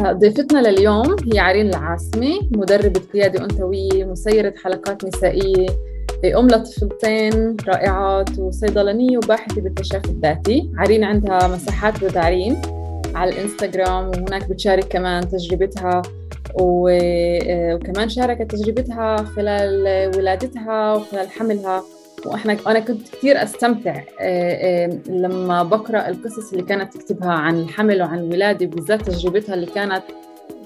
ضيفتنا لليوم هي عرين العاصمي مدربة قيادة أنثوية مسيرة حلقات نسائية أم لطفلتين رائعات وصيدلانية وباحثة بالكشاف الذاتي. عرين عندها مساحات ودارين على الإنستغرام وهناك بتشارك كمان تجربتها وكمان شاركت تجربتها خلال ولادتها وخلال حملها. وإحنا أنا كنت كثير أستمتع لما بقرأ القصص اللي كانت تكتبها عن الحمل وعن الولاده بالذات تجربتها اللي كانت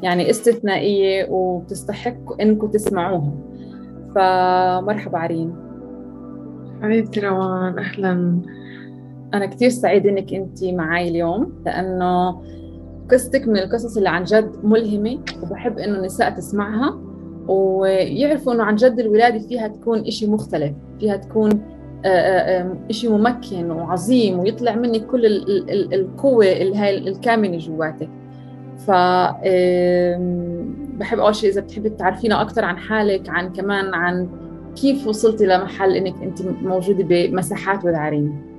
يعني استثنائية وبتستحق إنكم تسمعوها. فمرحبا عرين. حبيبتي روان أهلا. أنا كثير سعيدة إنك أنت معي اليوم لأنه قصتك من القصص اللي عن جد ملهمة وبحب إنه النساء تسمعها. ويعرفوا إنه عن جد الولادة فيها تكون إشي مختلف فيها تكون إشي ممكن وعظيم ويطلع منك كل القوة هاي الكامنة جواتك. ف بحب أول شيء إذا بتحبي تعرفينا أكثر عن حالك عن كمان عن كيف وصلتي لمحل إنك أنت موجودة بمساحات ودعارين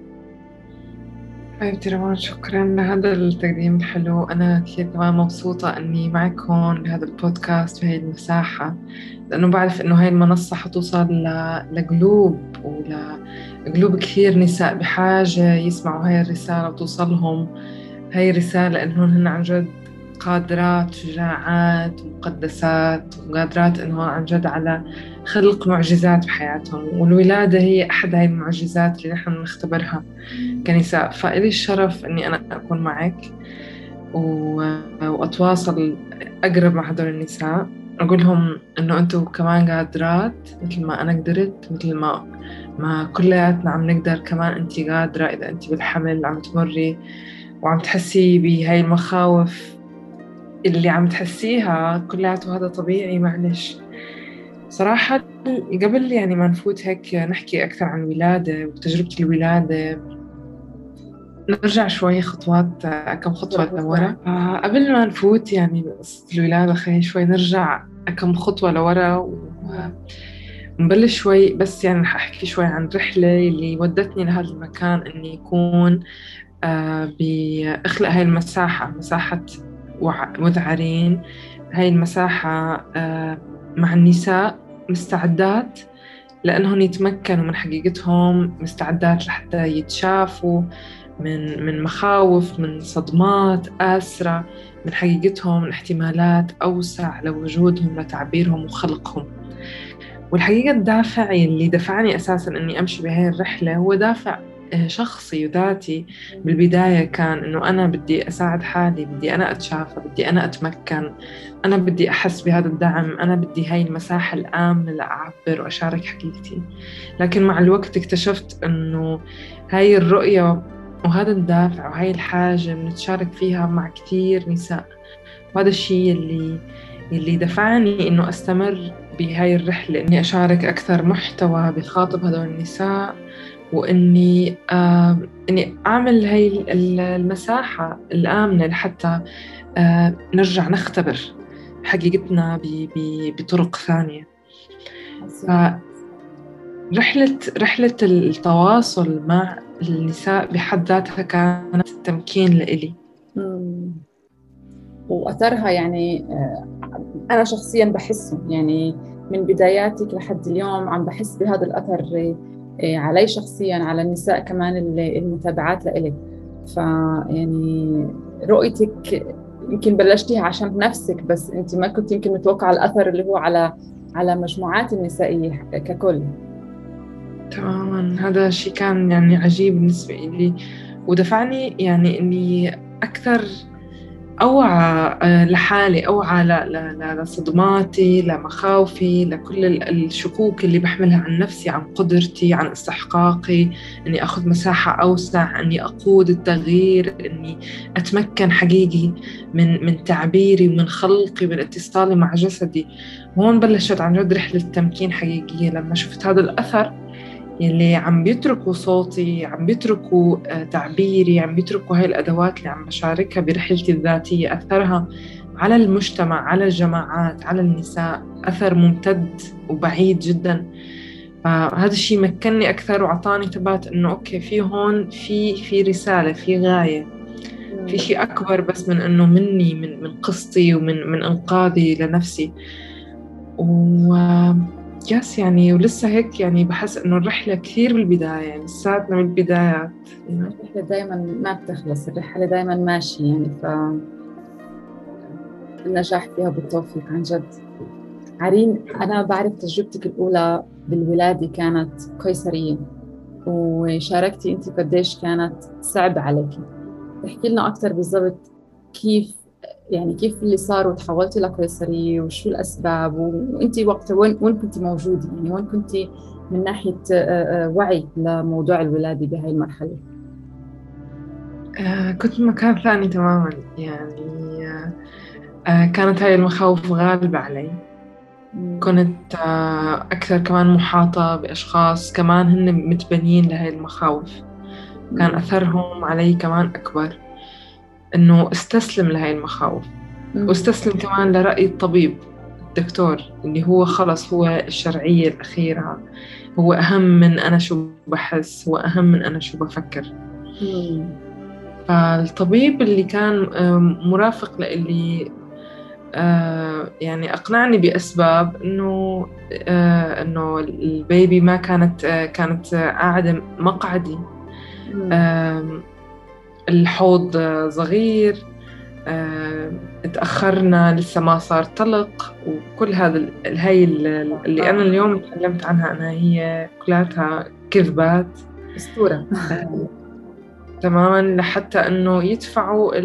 حبيبتي روان شكرا. لهذا التقديم الحلو أنا كثير كمان مبسوطة أني معكم بهذا البودكاست هاي المساحة لأنه بعرف إنه هاي المنصة حتوصل لقلوب ولقلوب كثير نساء بحاجة يسمعوا هاي الرسالة وتوصلهم هاي الرسالة إنهم هن عن جد قادرات شجاعات مقدسات وقادرات إنهم عن جد على خلق معجزات بحياتهم. والولادة هي أحد هاي المعجزات اللي نحن نختبرها كنساء. فإلي الشرف أني أنا أكون معك وأتواصل أقرب مع هدول النساء. أقول لهم إنه أنتم كمان قادرات مثل ما أنا قدرت مثل ما ما كلياتنا عم نقدر كمان أنت قادرة إذا أنت بالحمل عم تمري وعم تحسي بهاي المخاوف اللي عم تحسيها كلياته هذا طبيعي معلش. صراحة قبل يعني ما نفوت هيك نحكي أكثر عن الولادة وتجربة الولادة. نرجع شوي خطوات كم خطوة لورا؟ آه، قبل ما نفوت يعني بقصة الولادة خلينا شوي نرجع كم خطوة لورا ونبلش شوي. بس يعني رح أحكي شوي عن الرحلة اللي ودتني لهذا المكان إني يكون آه بأخلق هاي المساحة مساحة وذعرين هاي المساحة آه مع النساء مستعدات لأنهم يتمكنوا من حقيقتهم مستعدات لحتى يتشافوا من من مخاوف من صدمات آسرة من حقيقتهم من احتمالات أوسع لوجودهم لتعبيرهم وخلقهم. والحقيقة الدافع اللي دفعني أساسا أني أمشي بهاي الرحلة هو دافع شخصي وذاتي بالبداية كان إنه أنا بدي أساعد حالي بدي أنا أتشافى بدي أنا أتمكن أنا بدي أحس بهذا الدعم أنا بدي هاي المساحة الآمنة لأعبر وأشارك حقيقتي. لكن مع الوقت اكتشفت إنه هاي الرؤية وهذا الدافع وهاي الحاجة بنتشارك فيها مع كثير نساء. وهذا الشيء اللي اللي دفعني إنه أستمر بهاي الرحلة إني أشارك أكثر محتوى بخاطب هذول النساء وإني آه إني أعمل هاي المساحة الآمنة لحتى آه نرجع نختبر حقيقتنا بطرق ثانية. رحلة رحلة التواصل مع النساء بحد ذاتها كانت تمكين لإلي. وأثرها يعني آه، أنا شخصيا بحسه يعني من بداياتك لحد اليوم عم بحس بهذا الأثر علي شخصيا على النساء كمان المتابعات لإلك فيعني رؤيتك يمكن بلشتيها عشان نفسك بس أنت ما كنت يمكن متوقعة الأثر اللي هو على على مجموعات النسائية ككل. تماما. هذا الشيء كان يعني عجيب بالنسبة لي ودفعني يعني إني أكثر أوعى آه، لحالي أوعى لصدماتي لمخاوفي لكل الشكوك اللي بحملها عن نفسي عن قدرتي عن استحقاقي إني أخذ مساحة أوسع إني أقود التغيير إني أتمكن حقيقي من من تعبيري ومن خلقي من اتصالي مع جسدي. هون بلشت عن جد رحلة تمكين حقيقية لما شفت هذا الأثر. يلي عم بيتركوا صوتي عم بيتركوا آه، تعبيري عم بيتركوا هاي الأدوات اللي عم بشاركها برحلتي الذاتية. أثرها على المجتمع على الجماعات على النساء أثر ممتد وبعيد جدا. فهذا الشيء مكنني أكثر وعطاني ثبات إنه okay في هون في في رسالة في غاية. في شيء أكبر بس من إنه مني من من قصتي ومن من إنقاذي لنفسي. و yes يعني ولسه هيك يعني بحس إنه الرحلة كثير بالبداية يعني لساتنا بالبدايات الرحلة دائما ما بتخلص الرحلة دائما ماشية يعني ف النجاح فيها بالتوفيق عن جد. عرين أنا بعرف تجربتك الأولى بالولادة كانت قيصرية وشاركتي أنت قديش كانت صعبة عليك احكي لنا أكثر بالضبط كيف يعني كيف اللي صار وتحولتي لقيصرية وشو الأسباب وأنت وقتها وين وين كنت موجودة؟ يعني وين كنت من ناحية آه، آه، وعي لموضوع الولادة بهاي المرحلة؟ آه كنت مكان ثاني تماما. يعني آه كانت هاي المخاوف غالبة علي. كنت آه أكثر كمان محاطة بأشخاص كمان هن متبنيين لهاي المخاوف. كان أثرهم علي كمان أكبر. إنه استسلم لهاي المخاوف. واستسلم كمان لرأي الطبيب الدكتور اللي هو خلص هو الشرعية الأخيرة. هو أهم من أنا شو بحس هو أهم من أنا شو بفكر. فالطبيب اللي كان مرافق لإلي آه، يعني أقنعني بأسباب إنه آه، إنه البيبي ما كانت آه، كانت قاعدة مقعدي. الحوض صغير تأخرنا لسه ما صار طلق وكل هذا هاي اللي أنا اليوم تكلمت عنها أنا هي كلها كذبات. أسطورة. تماما لحتى إنه يدفعوا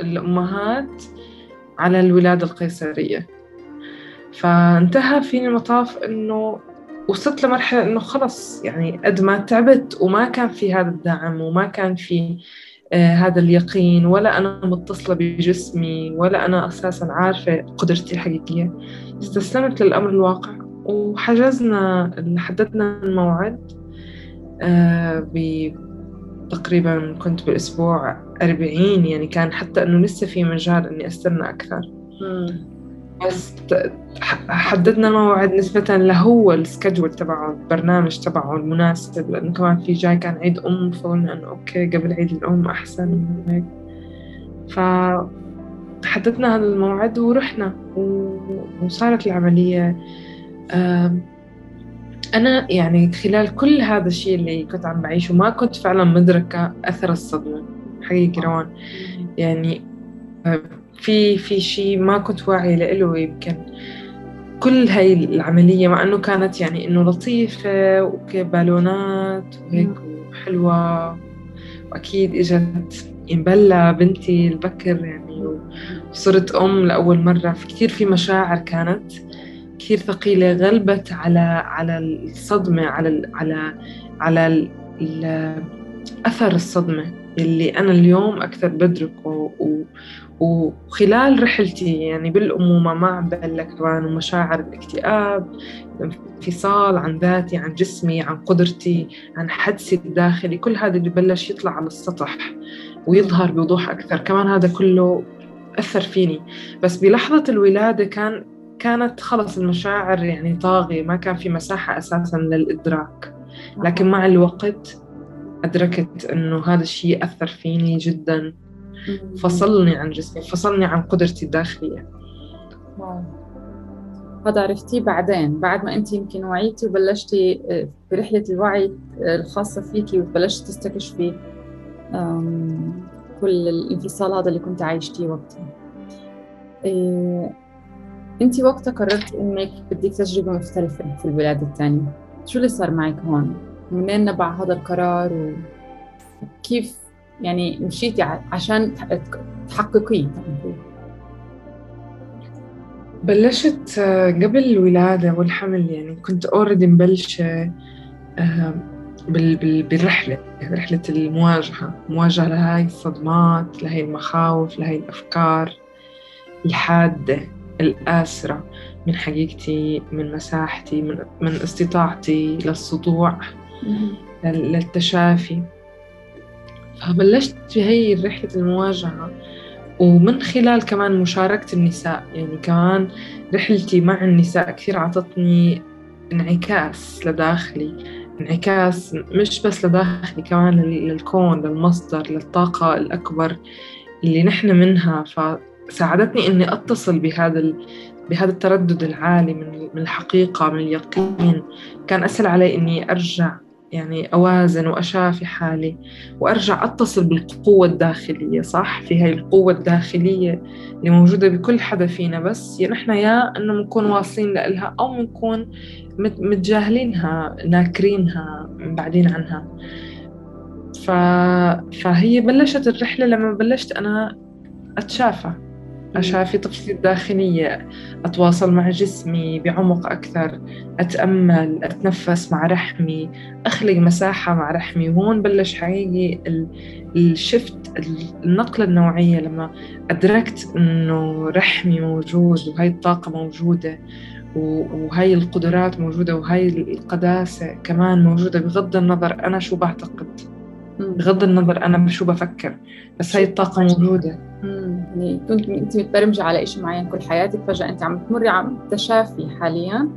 الأمهات على الولادة القيصرية. فانتهى فيني المطاف إنه وصلت لمرحلة إنه خلص يعني قد ما تعبت وما كان في هذا الدعم وما كان في آه هذا اليقين ولا أنا متصلة بجسمي ولا أنا أساسا عارفة قدرتي الحقيقية. استسلمت للأمر الواقع وحجزنا حددنا الموعد آه تقريبا كنت بالأسبوع أربعين يعني كان حتى إنه لسه في مجال إني أستنى أكثر. بس حددنا موعد نسبة لهو ال schedule تبعه البرنامج تبعه المناسب لأنه كمان في جاي كان عيد أم فقلنا إنه okay قبل عيد الأم أحسن. هيك فحددنا هذا الموعد ورحنا وصارت العملية أنا يعني خلال كل هذا الشيء اللي كنت عم بعيشه ما كنت فعلا مدركة أثر الصدمة حقيقي روان. يعني في في شيء ما كنت واعية له يمكن. كل هاي العملية مع إنه كانت يعني إنه لطيفة وبالونات وهيك وحلوة. وأكيد إجت ينبلى بنتي البكر يعني وصرت أم لأول مرة. في كثير في مشاعر كانت. كثير ثقيلة. غلبت على على الصدمة على على على أثر الصدمة اللي أنا اليوم أكثر بدركه وخلال رحلتي يعني بالأمومة ما عم بقلك كمان ومشاعر الاكتئاب انفصال عن ذاتي عن جسمي عن قدرتي عن حدسي الداخلي كل هذا اللي بلش يطلع على السطح ويظهر بوضوح أكثر. كمان هذا كله أثر فيني. بس بلحظة الولادة كان كانت خلص المشاعر يعني طاغية ما كان في مساحة أساسا للإدراك. لكن مع الوقت أدركت إنه هذا الشيء أثر فيني جدا. فصلني عن جسمي فصلني عن قدرتي الداخلية. هذا عرفتيه بعدين بعد ما أنت يمكن وعيتي وبلشتي آه، برحلة الوعي آه، الخاصة فيكي وبلشتي تستكشفي كل الانفصال هذا اللي كنت عايشتيه وقتها. آه، انت وقتها قررت انك بدك تجربة مختلفة في الولاده الثانية شو اللي صار معك هون؟ منين نبع هذا القرار؟ وكيف يعني مشيتي عشان تحققيه. بلشت آه، قبل الولادة والحمل يعني كنت اوريدي مبلشة آه، بالرحلة رحلة المواجهة مواجهة لهاي الصدمات لهاي المخاوف لهاي الأفكار الحادة الآسرة من حقيقتي من مساحتي من, من استطاعتي للسطوع للتشافي. فبلشت في هي رحلة المواجهة ومن خلال كمان مشاركة النساء يعني كمان رحلتي مع النساء كثير عطتني انعكاس لداخلي انعكاس مش بس لداخلي كمان للكون للمصدر للطاقة الأكبر اللي نحن منها. فساعدتني إني أتصل بهذا بهذا التردد العالي من من الحقيقة من اليقين. كان أسهل علي إني أرجع يعني أوازن وأشافي حالي وأرجع أتصل بالقوة الداخلية صح؟ في هاي القوة الداخلية اللي موجودة بكل حدا فينا بس نحن يا إنه بنكون واصلين لإلها أو بنكون متجاهلينها ناكرينها بعدين عنها. ف... فهي بلشت الرحلة لما بلشت أنا أتشافى. أشافي طفلتي الداخلية أتواصل مع جسمي بعمق أكثر أتأمل أتنفس مع رحمي أخلق مساحة مع رحمي. وهون بلش حقيقي الشفت النقلة النوعية لما أدركت إنه رحمي موجود وهي الطاقة موجودة وهي القدرات موجودة وهي القداسة كمان موجودة بغض النظر أنا شو بعتقد. بغض النظر أنا شو بفكر بس هاي الطاقة موجودة. يعني كنت أنت متبرمجة على شيء معين كل حياتك فجأة أنت عم تمري عم تشافي حاليا.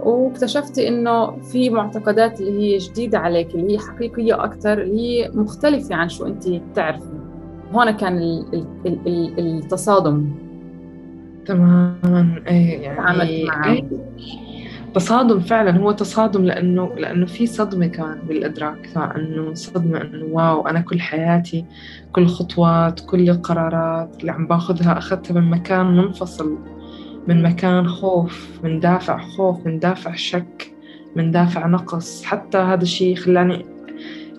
واكتشفتي إنه في معتقدات اللي هي جديدة عليك اللي هي حقيقية أكثر اللي هي مختلفة عن شو أنت بتعرفي. هون كان ال ال ال التصادم. تماما. إيه يعني تعاملت معه إيه. تصادم فعلا هو تصادم لأنه لأنه في صدمة كمان بالإدراك فإنه صدمة إنه واو أنا كل حياتي كل خطوات كل القرارات اللي عم باخذها أخذتها من مكان منفصل من مكان خوف من دافع خوف من دافع شك من دافع نقص. حتى هذا الشيء خلاني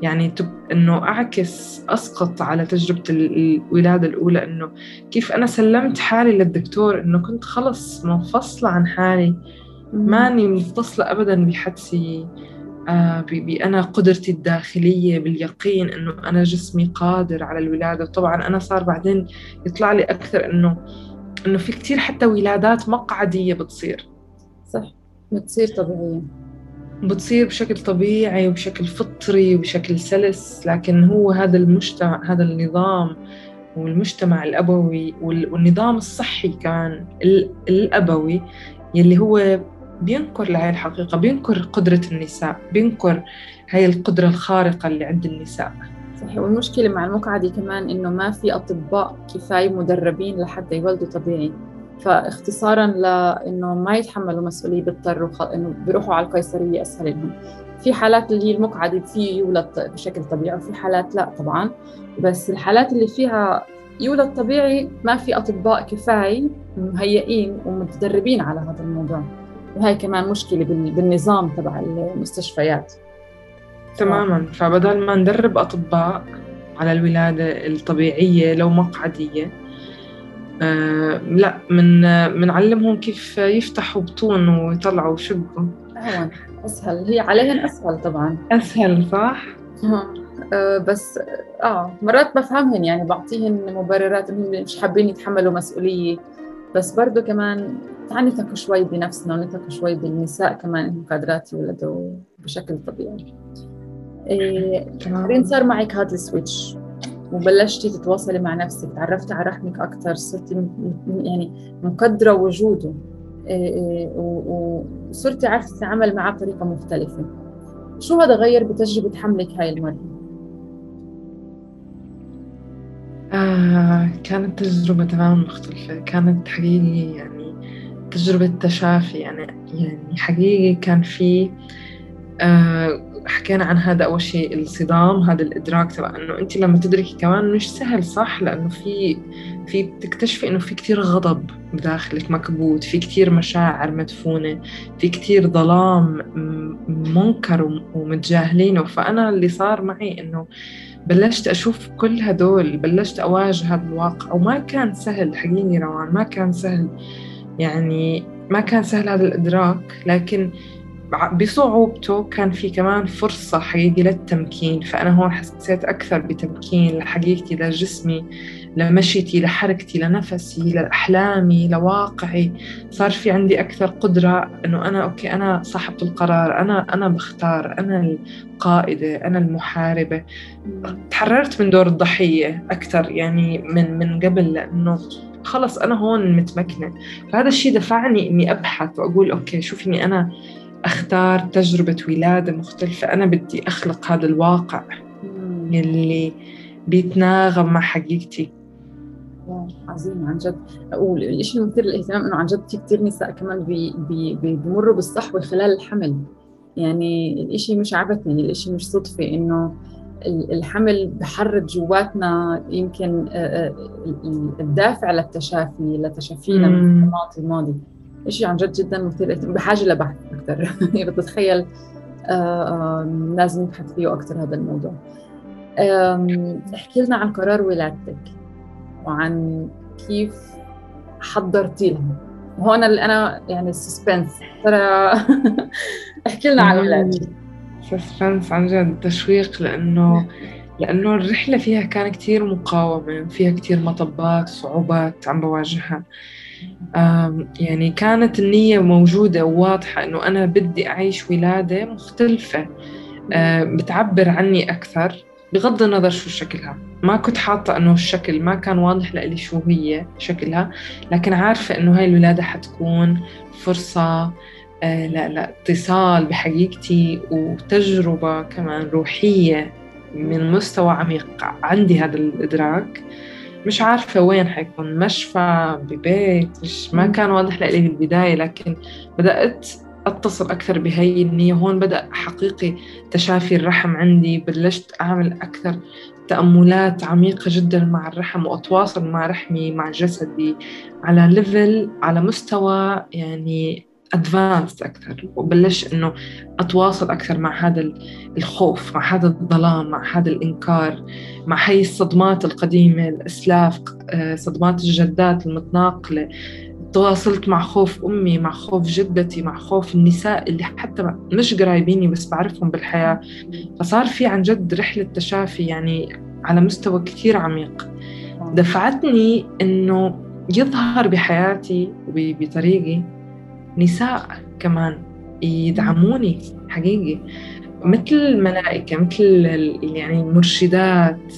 يعني تب... إنه أعكس أسقط على تجربة الولادة الأولى إنه كيف أنا سلمت حالي للدكتور إنه كنت خلص منفصلة عن حالي. ماني متصلة أبدا بحدسي آه بأنا قدرتي الداخلية باليقين إنه أنا جسمي قادر على الولادة. وطبعا أنا صار بعدين يطلع لي أكثر إنه إنه في كتير حتى ولادات مقعدية بتصير. صح. بتصير طبيعية بتصير بشكل طبيعي وبشكل فطري وبشكل سلس لكن هو هذا المجتمع هذا النظام والمجتمع الأبوي والنظام الصحي كان الأبوي يلي هو بينكر لهي الحقيقة بينكر قدرة النساء بينكر هاي القدرة الخارقة اللي عند النساء. صحيح والمشكلة مع المقعدة كمان إنه ما في أطباء كفاية مدربين لحتى يولدوا طبيعي. فاختصارا لإنه ما يتحملوا مسؤولية بيضطروا خ... إنه بيروحوا على القيصرية أسهل لهم في حالات اللي هي المقعدة في يولد بشكل طبيعي وفي حالات لا طبعا. بس الحالات اللي فيها يولد طبيعي ما في أطباء كفاية مهيئين ومتدربين على هذا الموضوع. وهي كمان مشكلة بالنظام تبع المستشفيات. تماما. فبدل ما ندرب أطباء على الولادة الطبيعية لو مقعدية آه لا من بنعلمهم كيف يفتحوا بطون ويطلعوا ويشقوا أهون أسهل. هي عليهم أسهل طبعا. أسهل صح؟ آه بس آه مرات بفهمهن يعني بعطيهن مبررات إنهم مش حابين يتحملوا مسؤولية. بس برضه كمان تعال نثق شوي بنفسنا ونثق شوي بالنساء كمان انهم قادرات يولدوا بشكل طبيعي. إيه صار معك هذا السويتش وبلشتي تتواصلي مع نفسك تعرفتي على رحمك أكثر صرتي يعني مقدرة وجوده إيه وصرتي عرفتي تتعامل معه بطريقة مختلفة شو هذا غير بتجربة حملك هاي المرة؟ آه كانت تجربة تماما مختلفة. كانت حقيقي يعني تجربة تشافي. يعني يعني حقيقي كان في آه حكينا عن هذا أول شيء الصدام هذا الإدراك تبع إنه أنت لما تدركي كمان مش سهل صح؟ لأنه في في بتكتشفي إنه في كتير غضب بداخلك مكبوت في كتير مشاعر مدفونة في كتير ظلام منكر ومتجاهلينه فأنا اللي صار معي إنه بلشت أشوف كل هدول بلشت أواجه هذا الواقع وما كان سهل حقيقي روان ما كان سهل يعني ما كان سهل هذا الإدراك لكن بصعوبته كان في كمان فرصة حقيقي للتمكين فأنا هون حسيت أكثر بتمكين لحقيقتي لجسمي. لمشيتي لحركتي لنفسي لأحلامي لواقعي. صار في عندي أكثر قدرة أنه أنا أوكي أنا صاحبة القرار أنا أنا بختار أنا القائدة أنا المحاربة. تحررت من دور الضحية أكثر يعني من من قبل لأنه خلص أنا هون متمكنة. فهذا الشيء دفعني إني أبحث وأقول okay شوف إني أنا أختار تجربة ولادة مختلفة أنا بدي أخلق هذا الواقع يلي بيتناغم مع حقيقتي. عظيم عن جد. والشيء المثير للاهتمام؟ إنه عن جد في كثير نساء كمان بي بي بيمروا بالصحوة خلال الحمل. يعني الإشي مش عبث يعني الإشي مش صدفة. إنه الحمل بحرك جواتنا يمكن آه، آه، الدافع للتشافي لتشافينا من الماضي الماضي. شيء عن جد جدا مثير بحاجة لبحث أكثر يعني بتتخيل آه، لازم نبحث فيه أكثر هذا الموضوع. احكي لنا عن قرار ولادتك. وعن كيف حضرتي لها هون اللي أنا يعني suspense ترى احكي لنا عن ولادك suspense عن جد. تشويق لأنه لأنه الرحلة فيها كان كتير مقاومة فيها كتير مطبات وصعوبات عم بواجهها. يعني كانت النية موجودة وواضحة إنه أنا بدي أعيش ولادة مختلفة. بتعبر عني أكثر بغض النظر شو شكلها. ما كنت حاطة إنه الشكل ما كان واضح لإلي شو هي شكلها لكن عارفة إنه هاي الولادة حتكون فرصة آه، لا لا اتصال بحقيقتي وتجربة كمان روحية من مستوى عميق عندي هذا الإدراك. مش عارفة وين حيكون مشفى ببيت مش ما كان واضح لي بالبداية لكن بدأت أتصل أكثر بهي النية هون بدأ حقيقي تشافي الرحم عندي بلشت أعمل أكثر تأملات عميقة جدا مع الرحم وأتواصل مع رحمي مع جسدي على level على مستوى يعني advanced أكثر. وبلش إنه أتواصل أكثر مع هذا الخوف مع هذا الظلام مع هذا الإنكار مع هي الصدمات القديمة الأسلاف آه، صدمات الجدات المتناقلة. تواصلت مع خوف أمي مع خوف جدتي مع خوف النساء اللي حتى مش قرايبيني بس بعرفهم بالحياة. فصار في عن جد رحلة تشافي يعني على مستوى كثير عميق. دفعتني إنه يظهر بحياتي وبطريقي نساء كمان يدعموني حقيقي. مثل ملائكة مثل يعني مرشدات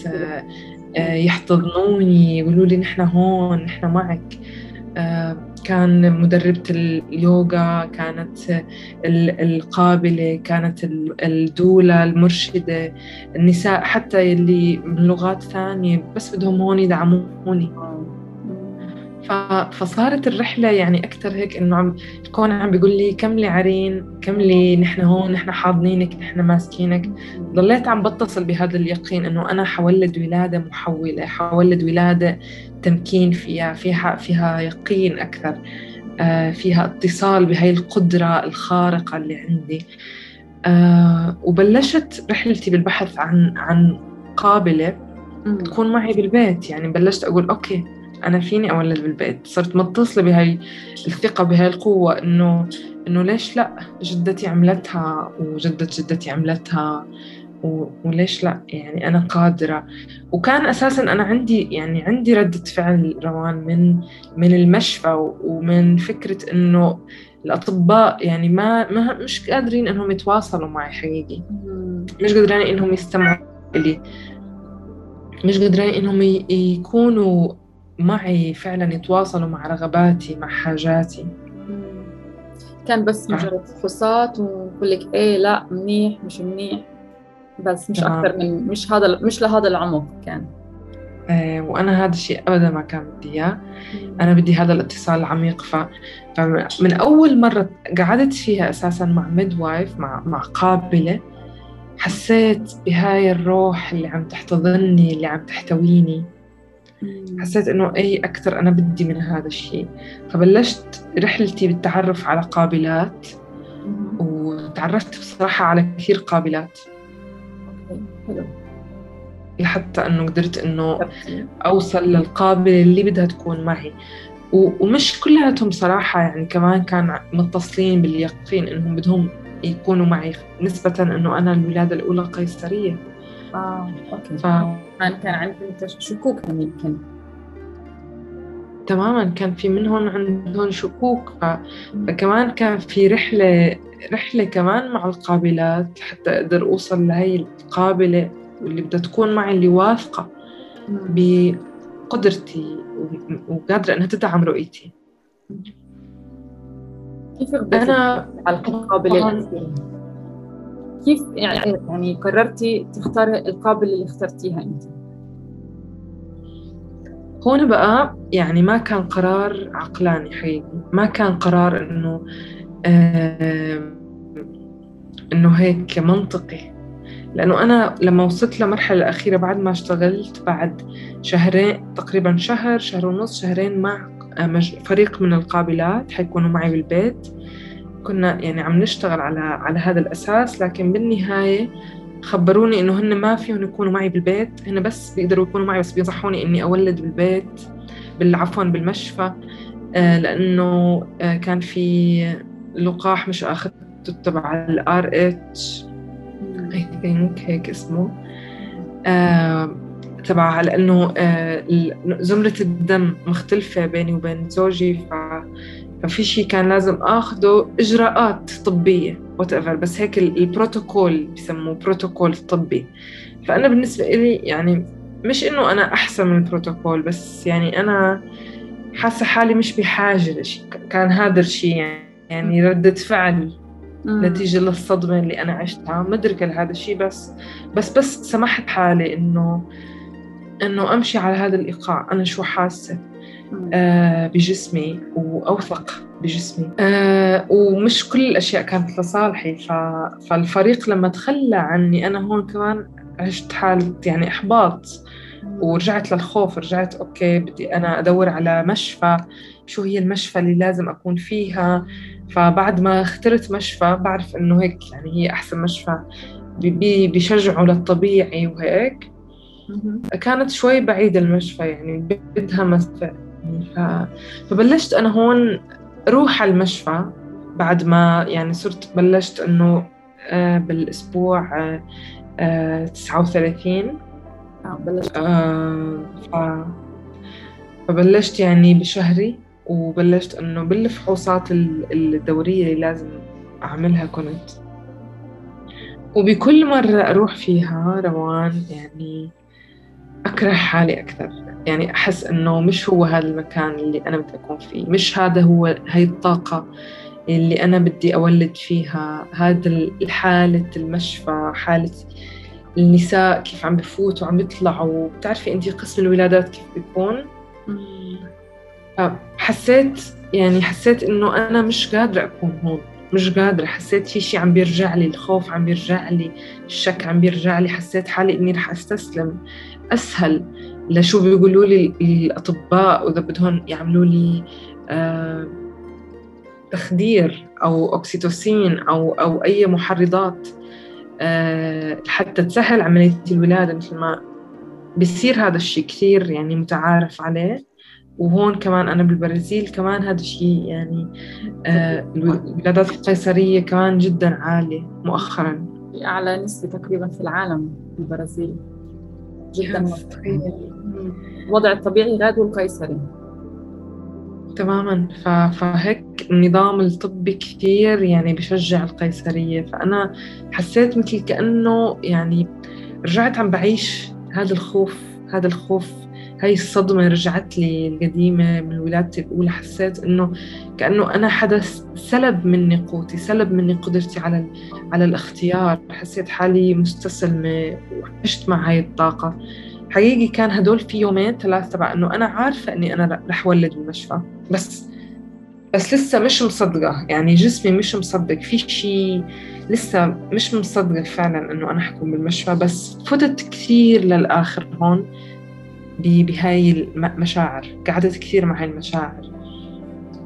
آه، يحتضنوني يقولوا لي نحن هون نحن معك. آه، كان مدربة اليوغا كانت القابلة كانت الدولة المرشدة النساء حتى اللي من لغات ثانية بس بدهم هون يدعموني. فصارت الرحلة يعني أكثر هيك إنه عم الكون عم بيقول لي كملي عرين كملي نحن هون نحن حاضنينك نحن ماسكينك. ضليت عم بتصل بهذا اليقين إنه أنا حولد ولادة محولة حولد ولادة تمكين فيها فيها فيها يقين أكثر آه، فيها اتصال بهاي القدرة الخارقة اللي عندي. آه، وبلشت رحلتي بالبحث عن عن قابلة تكون معي بالبيت. يعني بلشت أقول أوكي أنا فيني أولد بالبيت. صرت متصلة بهاي الثقة بهاي القوة إنه إنه ليش لأ؟ جدتي عملتها وجدة جدتي عملتها وليش لا؟ يعني أنا قادرة. وكان أساسا أنا عندي يعني عندي ردة فعل روان من من المشفى ومن فكرة إنه الأطباء يعني ما, ما مش قادرين إنهم يتواصلوا معي حقيقي. مش قادرين إنهم يستمعوا لي. مش قادرين إنهم يكونوا معي فعلا يتواصلوا مع رغباتي مع حاجاتي. كان بس مجرد فحوصات ويقول لك إيه لا منيح مش منيح. بس مش أكثر من مش هذا مش لهذا العمق كان. آه وأنا هذا الشيء ابدا ما كان بدي إياه. أنا بدي هذا الاتصال العميق. ف... فمن أول مرة قعدت فيها أساسا مع midwife مع مع قابلة حسيت بهاي الروح اللي عم تحتضني اللي عم تحتويني. حسيت إنه اي أكثر أنا بدي من هذا الشيء. فبلشت رحلتي بالتعرف على قابلات وتعرفت بصراحة على كثير قابلات. لحتى إنه قدرت إنه أوصل للقابلة اللي بدها تكون معي. ومش كلياتهم صراحة يعني كمان كان متصلين باليقين إنهم بدهم يكونوا معي نسبة إنه أنا الولادة الأولى قيصرية. آه أوكي. ف... كان عندهم شكوك يمكن تماما كان في منهم عندهم شكوك. فكمان كان في رحلة رحلة كمان مع القابلات حتى أقدر أوصل لهي القابلة واللي بدها تكون معي اللي واثقة بقدرتي وقادرة إنها تدعم رؤيتي. كيف أنا على القابلة؟ كيف يعني يعني قررتي تختاري القابلة اللي اخترتيها أنت؟ هون بقى يعني ما كان قرار عقلاني حقيقي. ما كان قرار إنه آه إنه هيك منطقي. لأنه أنا لما وصلت لمرحلة الأخيرة بعد ما اشتغلت بعد شهرين تقريبا شهر شهر ونص شهرين مع آه، فريق من القابلات حيكونوا معي بالبيت. كنا يعني عم نشتغل على على هذا الأساس لكن بالنهاية خبروني إنه هن ما فيهم يكونوا معي بالبيت هن بس بيقدروا يكونوا معي بس بينصحوني إني أولد بالبيت عفوا بالمشفى آه، لأنه آه، كان في لقاح مش أخذته تبع ال RH I think هيك اسمه آه تبع لأنه زمرة الدم مختلفة بيني وبين زوجي ف ففي شيء كان لازم اخذه إجراءات طبية وات بس هيك البروتوكول بسموه بروتوكول طبي. فأنا بالنسبة لي يعني مش إنه أنا أحسن من البروتوكول بس يعني أنا حاسة حالي مش بحاجة لشيء كان هذا الشيء يعني ردة فعل نتيجة للصدمة اللي أنا عشتها. مدركة لهذا الشيء بس بس بس سمحت حالي إنه إنه أمشي على هذا الإيقاع. أنا شو حاسة؟ بجسمي وأوثق بجسمي. آه ومش كل الأشياء كانت لصالحي. فالفريق لما تخلى عني أنا هون كمان عشت حالة يعني إحباط. ورجعت للخوف رجعت أوكي بدي أنا أدور على مشفى. شو هي المشفى اللي لازم أكون فيها؟ فبعد ما اخترت مشفى بعرف إنه هيك يعني هي أحسن مشفى. بيشجعوا للطبيعي وهيك. كانت شوي بعيدة المشفى يعني بدها مسفى يعني. فبلشت أنا هون روح على المشفى بعد ما يعني صرت بلشت إنه آه، بالأسبوع آه، تسعة وثلاثين. آه، بلشت. فبلشت يعني بشهري وبلشت إنه بالفحوصات الدورية اللي لازم أعملها كنت. وبكل مرة أروح فيها روان يعني أكره حالي أكثر. يعني أحس إنه مش هو هذا المكان اللي أنا بدي أكون فيه. مش هذا هو هاي الطاقة اللي أنا بدي أولد فيها. هذا الحالة المشفى حالة النساء كيف عم بفوتوا وعم بيطلعوا بتعرفي أنت قسم الولادات كيف بيكون؟ حسيت يعني حسيت إنه أنا مش قادرة أكون هون. مش قادرة. حسيت في شيء عم بيرجع لي الخوف عم بيرجع لي الشك عم بيرجع لي. حسيت حالي إني رح أستسلم. أسهل. لشو بيقولوا لي الأطباء وإذا بدهم يعملوا لي آه تخدير أو أكسيتوسين أو أو أي محرضات آه حتى تسهل عملية الولادة مثل ما بصير هذا الشيء كثير يعني متعارف عليه. وهون كمان أنا بالبرازيل كمان هذا الشيء يعني آه الولادات القيصرية كمان جدا عالية مؤخرا. أعلى نسبة تقريبا في العالم البرازيل جدا الوضع الطبيعي غاد والقيصري. تماما. فهيك النظام الطبي كثير يعني بشجع القيصرية. فأنا حسيت مثل كأنه يعني رجعت عم بعيش هذا الخوف هذا الخوف هاي الصدمة رجعت لي القديمة من ولادتي الأولى. حسيت إنه كأنه أنا حدا سلب مني قوتي سلب مني قدرتي على على الاختيار. حسيت حالي مستسلمة وعشت مع هاي الطاقة. حقيقي كان هدول في يومين ثلاث تبع إنه أنا عارفة إني أنا رح ولد بالمشفى بس بس لسه مش مصدقة. يعني جسمي مش مصدق. في شيء لسه مش مصدقة فعلا إنه أنا حكون بالمشفى. بس فتت كثير للآخر هون بهاي المشاعر. قعدت كثير مع هاي المشاعر.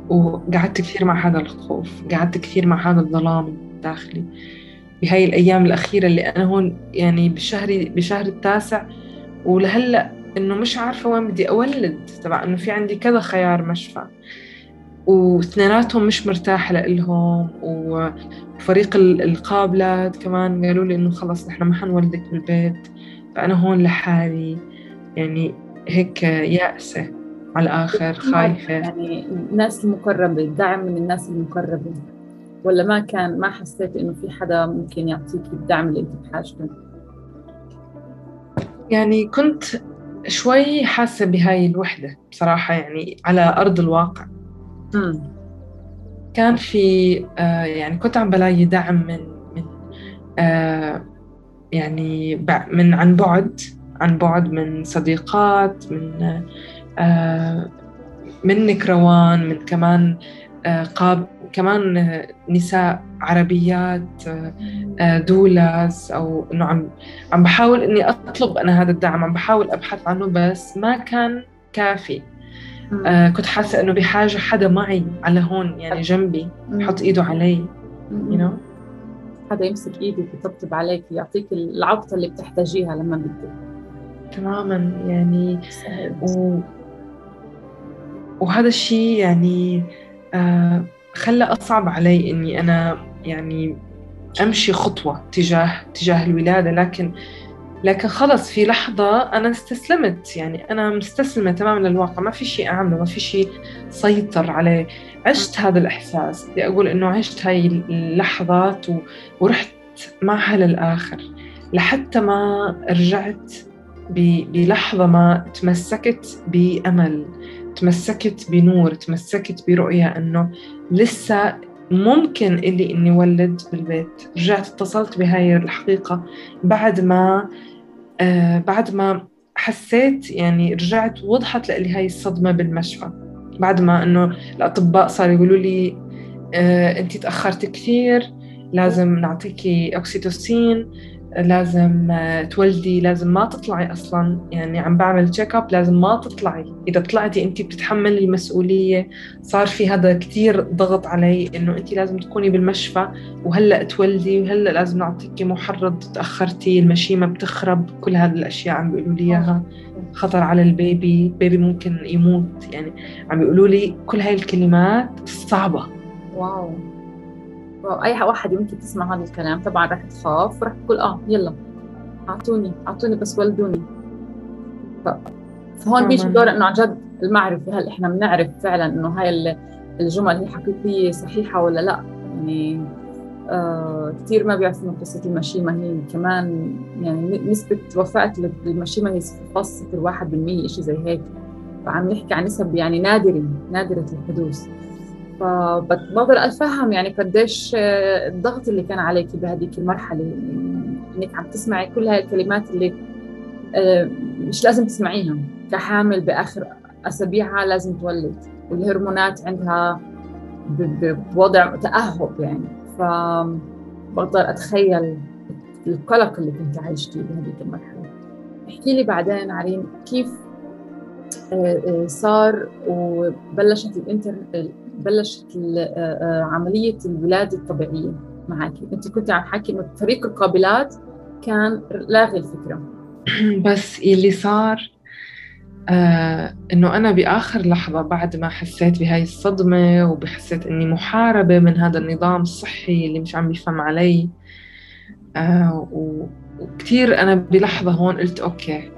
وقعدت كثير مع هذا الخوف. قعدت كثير مع هذا الظلام الداخلي. بهاي الأيام الأخيرة اللي أنا هون يعني بشهري بشهر التاسع ولهلأ إنه مش عارفة وين بدي أولد. تبع إنه في عندي كذا خيار مشفى. واثنيناتهم مش مرتاحة لإلهم. وفريق القابلات كمان قالوا لي إنه خلص نحن ما حنولدك بالبيت. فأنا هون لحالي. يعني هيك يائسة على الآخر خايفة. يعني الناس المقربة الدعم من الناس المقربة. ولا ما كان ما حسيت إنه في حدا ممكن يعطيك الدعم اللي أنت بحاجته. يعني كنت شوي حاسة بهاي الوحدة بصراحة يعني على أرض الواقع م. كان في آه يعني كنت عم بلاقي دعم من من آه يعني من عن بعد عن بعد من صديقات من آه، منك روان من كمان قاب كمان نساء عربيات دولاز أو إنه عم عم بحاول إني أطلب أنا هذا الدعم عم بحاول أبحث عنه بس ما كان كافي. آه كنت حاسة إنه بحاجة حدا معي على هون يعني جنبي يحط إيده علي you know? حدا يمسك إيدك ويطبطب عليك يعطيك العبطة اللي بتحتاجيها لما بدك. تماما يعني و... وهذا الشيء يعني آه خلى أصعب علي إني أنا يعني أمشي خطوة تجاه تجاه الولادة لكن لكن خلص في لحظة أنا استسلمت. يعني أنا مستسلمة تماما للواقع. ما في شيء أعمله ما في شيء سيطر عليه. عشت هذا الإحساس. بدي أقول إنه عشت هاي اللحظات و... ورحت معها للآخر لحتى ما رجعت بلحظة ما تمسكت بأمل. تمسكت بنور تمسكت برؤية أنه لسه ممكن إلي إني ولد بالبيت. رجعت اتصلت بهاي الحقيقة بعد ما آه بعد ما حسيت يعني رجعت وضحت لي هاي الصدمة بالمشفى. بعد ما إنه الأطباء صاروا يقولوا لي آه أنت تأخرت كثير لازم نعطيكي أكسيتوسين لازم تولدي لازم ما تطلعي أصلا. يعني عم بعمل check up لازم ما تطلعي. إذا طلعتي انت بتتحملي المسؤولية صار في هذا كثير ضغط علي إنه انت لازم تكوني بالمشفى. وهلأ تولدي وهلأ لازم نعطيكي محرض تأخرتي المشيمة بتخرب كل هذه الأشياء عم بيقولوا لي إياها. خطر على ال baby baby ممكن يموت. يعني عم بيقولوا لي كل هاي الكلمات الصعبه واو. أي واحد يمكن تسمع هذا الكلام طبعا رح تخاف ورح تقول آه يلا أعطوني أعطوني بس ولدوني. فهون بيجي دور إنه عن جد المعرفة هل إحنا بنعرف فعلا إنه هاي الجمل هي حقيقيه صحيحة ولا لأ؟ يعني آه كثير ما بيعرفوا من قصة المشيمة هي كمان يعني نسبة وفاة المشيمه هي 0.01% شيء زي هيك. فعم نحكي عن نسب يعني نادرة نادرة الحدوث. فبقدر اتفهم يعني قديش آه، الضغط اللي كان عليك بهذيك المرحلة. إنك عم تسمعي كل هاي الكلمات اللي آه، مش لازم تسمعيها كحامل بآخر أسابيعها لازم تولد. والهرمونات عندها بوضع تأهب يعني. فبقدر أتخيل القلق اللي كنت عايشتيه بهذيك المرحلة. احكي لي بعدين عرين كيف آه، صار وبلشت الانترنت بلشت آه، آه، عملية الولادة الطبيعية معك. أنت كنت عم حكي إنه فريق القابلات كان لاغي الفكرة بس اللي صار آه إنه أنا بآخر لحظة بعد ما حسيت بهاي الصدمة وبحسيت إني محاربة من هذا النظام الصحي اللي مش عم بيفهم علي آه وكثير أنا بلحظة هون قلت okay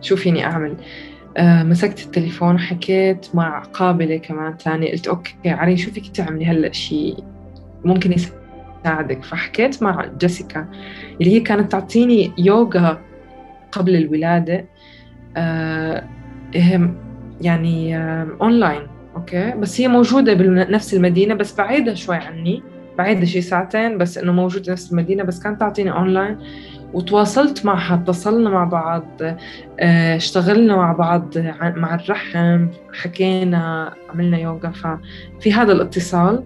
شو فيني أعمل؟ آه مسكت التليفون وحكيت مع قابلة كمان تانية قلت okay عرين شو فيك تعملي هلأ شيء ممكن يساعدك؟ فحكيت مع جيسيكا اللي هي كانت تعطيني يوغا قبل الولادة آه يعني آه online okay؟ بس هي موجودة بنفس المدينة بس بعيدة شوي عني بعيدة شي ساعتين بس إنه موجودة نفس المدينة بس كانت تعطيني أونلاين وتواصلت معها اتصلنا مع بعض آه، اشتغلنا مع بعض مع الرحم حكينا عملنا يوغا ففي هذا الاتصال.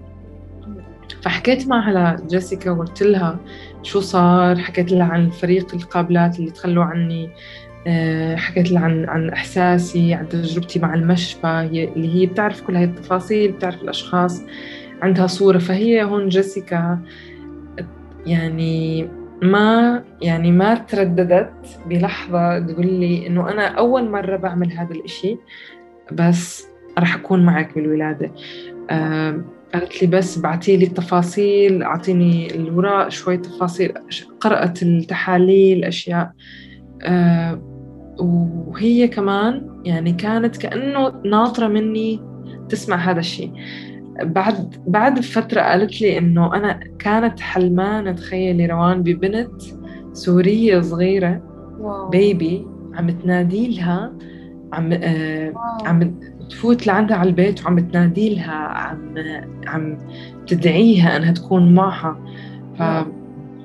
فحكيت معها لجيسيكا وقلت لها شو صار حكيت لها عن فريق القابلات اللي تخلوا عني آه، حكيت لها عن عن إحساسي عن تجربتي مع المشفى اللي هي بتعرف كل هاي التفاصيل بتعرف الأشخاص عندها صورة. فهي هون جيسيكا يعني ما يعني ما ترددت بلحظة تقول لي إنه أنا أول مرة بعمل هذا الإشي بس راح أكون معك بالولادة. قالت لي بس بعتي لي التفاصيل أعطيني الوراء شوي تفاصيل قرأت التحاليل أشياء. وهي كمان يعني كانت كأنه ناطرة مني تسمع هذا الشيء. بعد بعد فترة قالت لي إنه أنا كانت حلمانة تخيلي روان ببنت سورية صغيرة واو. بيبي عم تنادي لها عم آه عم تفوت لعندها على البيت وعم تنادي لها عم عم تدعيها إنها تكون معها. ف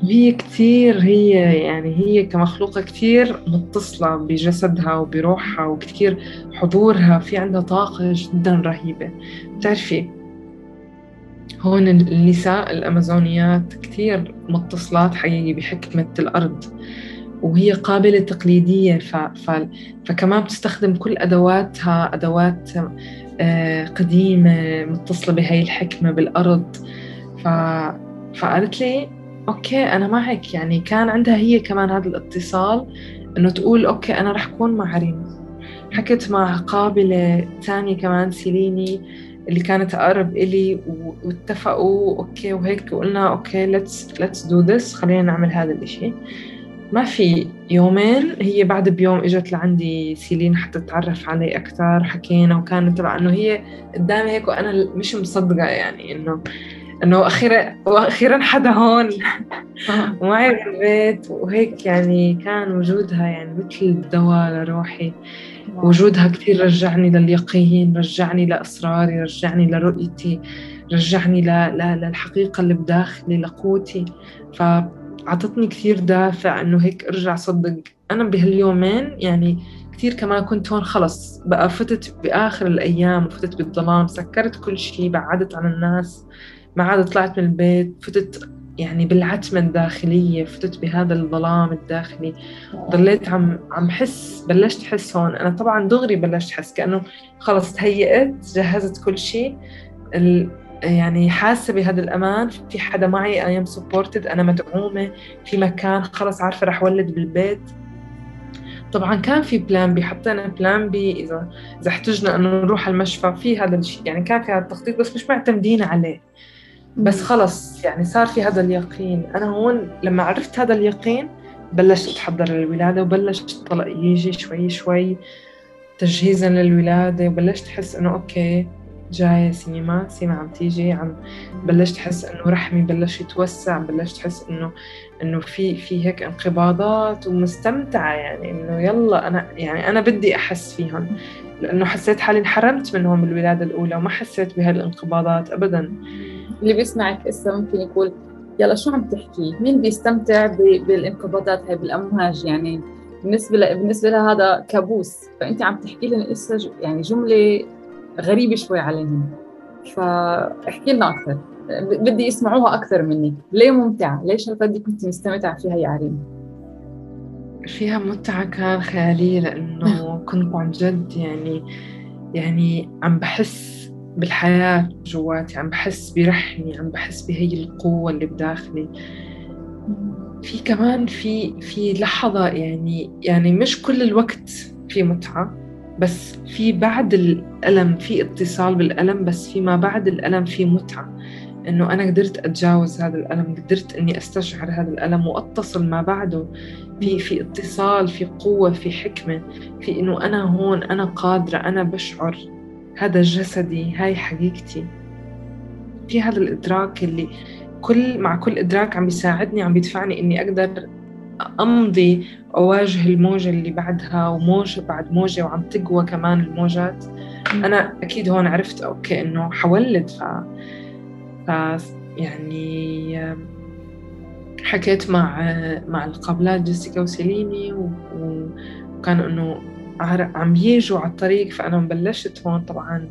هي كتير هي يعني هي كمخلوقة كتير متصلة بجسدها وبروحها وكتير حضورها في عندها طاقة جدا رهيبة. بتعرفي هون النساء الأمازونيات كتير متصلات حقيقي بحكمة الأرض وهي قابلة تقليدية ف... ف... فكمان بتستخدم كل أدواتها أدوات آه، قديمة متصلة بهاي الحكمة بالأرض. ف... فقالت لي أوكي أنا معك. يعني كان عندها هي كمان هذا الاتصال إنه تقول okay أنا رح أكون مع ريم حكت مع قابلة تانية كمان سيلين اللي كانت أقرب إلي واتفقوا okay وهيك وقلنا okay let's let's do this خلينا نعمل هذا الإشي. ما في. يومين هي بعد بيوم إجت لعندي سيلين حتى تتعرف علي أكثر حكينا وكانت تبع إنه هي قدامي هيك وأنا مش مصدقة يعني انه إنه أخيرا وأخيرا حدا هون. ومعي بالبيت وهيك يعني كان وجودها يعني مثل دواء لروحي. وجودها كثير رجعني لليقين رجعني لأسراري رجعني لرؤيتي رجعني ل... ل... للحقيقة اللي بداخلي لقوتي. ف عطتني كثير دافع إنه هيك أرجع صدق أنا بهاليومين يعني كثير كمان كنت هون خلص بقى فتت بآخر الأيام وفتت بالظلام سكرت كل شيء بعدت عن الناس ما عاد طلعت من البيت فتت يعني بالعتمة الداخلية فتت بهذا الظلام الداخلي. ضليت عم عم حس بلشت احس هون. أنا طبعا دغري بلشت احس كأنه خلص تهيأت جهزت كل شيء. يعني حاسة بهذا الأمان. في حدا معي I am supported أنا مدعومة. في مكان خلص عارفة رح ولد بالبيت. طبعا كان في plan B حطينا plan B إذا إذا احتجنا إنه نروح المشفى في هذا الشيء. يعني كان في هذا التخطيط بس مش معتمدين عليه. بس خلص يعني صار في هذا اليقين. أنا هون لما عرفت هذا اليقين بلشت أتحضر للولادة وبلشت الطلق يجي شوي شوي تجهيزا للولادة وبلشت أحس إنه أوكي جاية سيما سيما عم تيجي عم بلشت أحس إنه رحمي بلش يتوسع بلشت أحس إنه إنه في في هيك انقباضات ومستمتعة يعني إنه يلا أنا يعني أنا بدي أحس فيهم. لأنه حسيت حالي انحرمت منهم بالولادة الأولى وما حسيت بهالانقباضات أبدا. اللي بيسمعك إسا ممكن يقول يلا شو عم تحكي؟ مين بيستمتع بالانقباضات هاي بالأمواج يعني بالنسبة بالنسبة لها هذا كابوس فأنت عم تحكي لنا إسا يعني جملة غريبة شوي عليهم فاحكي لنا أكثر بدي يسمعوها أكثر منك ليه ممتعة؟ ليش هالقد كنت مستمتعة فيها يا عريم؟ فيها متعة كان خيالية لأنه كنت عن جد يعني يعني عم بحس بالحياة جواتي. عم بحس برحمي عم بحس بهي القوة اللي بداخلي. في كمان في في لحظة يعني يعني مش كل الوقت في متعة بس في بعد الألم في اتصال بالألم بس فيما بعد الألم في متعة. إنه أنا قدرت أتجاوز هذا الألم قدرت إني أستشعر هذا الألم وأتصل ما بعده. في في اتصال في قوة في حكمة. في إنه أنا هون أنا قادرة أنا بشعر. هذا جسدي هاي حقيقتي. في هذا الإدراك اللي كل مع كل إدراك عم بيساعدني عم بيدفعني إني أقدر أمضي أواجه الموجة اللي بعدها وموجة بعد موجة وعم تقوى كمان الموجات. أنا أكيد هون عرفت أوكي إنه حولد. ف... ف يعني حكيت مع مع القابلات جيسيكا وسيليني وكانوا إنه عم يجوا على الطريق فأنا بلشت هون طبعا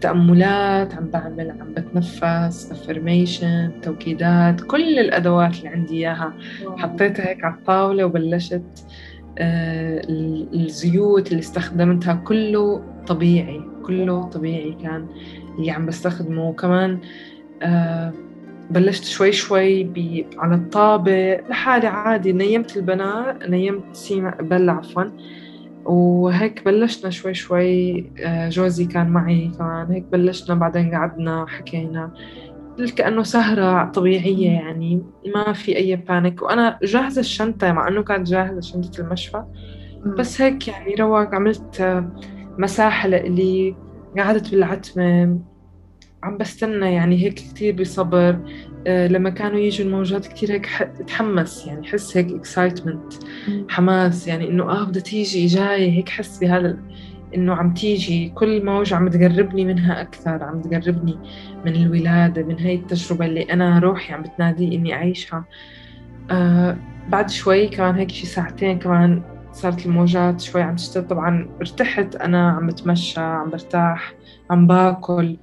تأملات عم بعمل عم بتنفس افرميشن توكيدات كل الأدوات اللي عندي إياها. حطيتها هيك على الطاولة وبلشت آه الزيوت اللي استخدمتها كله طبيعي كله طبيعي كان اللي عم بستخدمه. وكمان آه بلشت شوي شوي على الطابة لحالي عادي. نيمت البنات نيمت سيما بلا عفوا. وهيك بلشنا شوي شوي آه، جوزي كان معي كمان هيك بلشنا بعدين قعدنا حكينا. كأنه سهرة طبيعية يعني ما في أي panic وأنا جاهزة الشنطة مع أنه كانت جاهزة شنطة المشفى. بس هيك يعني رواق عملت مساحة لإلي قعدت بالعتمة. عم بستنى يعني هيك كتير بصبر آه، لما كانوا يجوا الموجات كتير هيك اتحمس يعني حس هيك اكسايتمنت حماس يعني إنه آه بدها تيجي جاي هيك حس بهذا إنه عم تيجي. كل موجة عم تقربني منها أكثر عم تقربني من الولادة من هاي التجربة اللي أنا روحي عم بتنادي إني أعيشها. آه بعد شوي كمان هيك شي ساعتين كمان صارت الموجات شوي عم تشتد طبعا ارتحت أنا عم بتمشى عم برتاح عم باكل.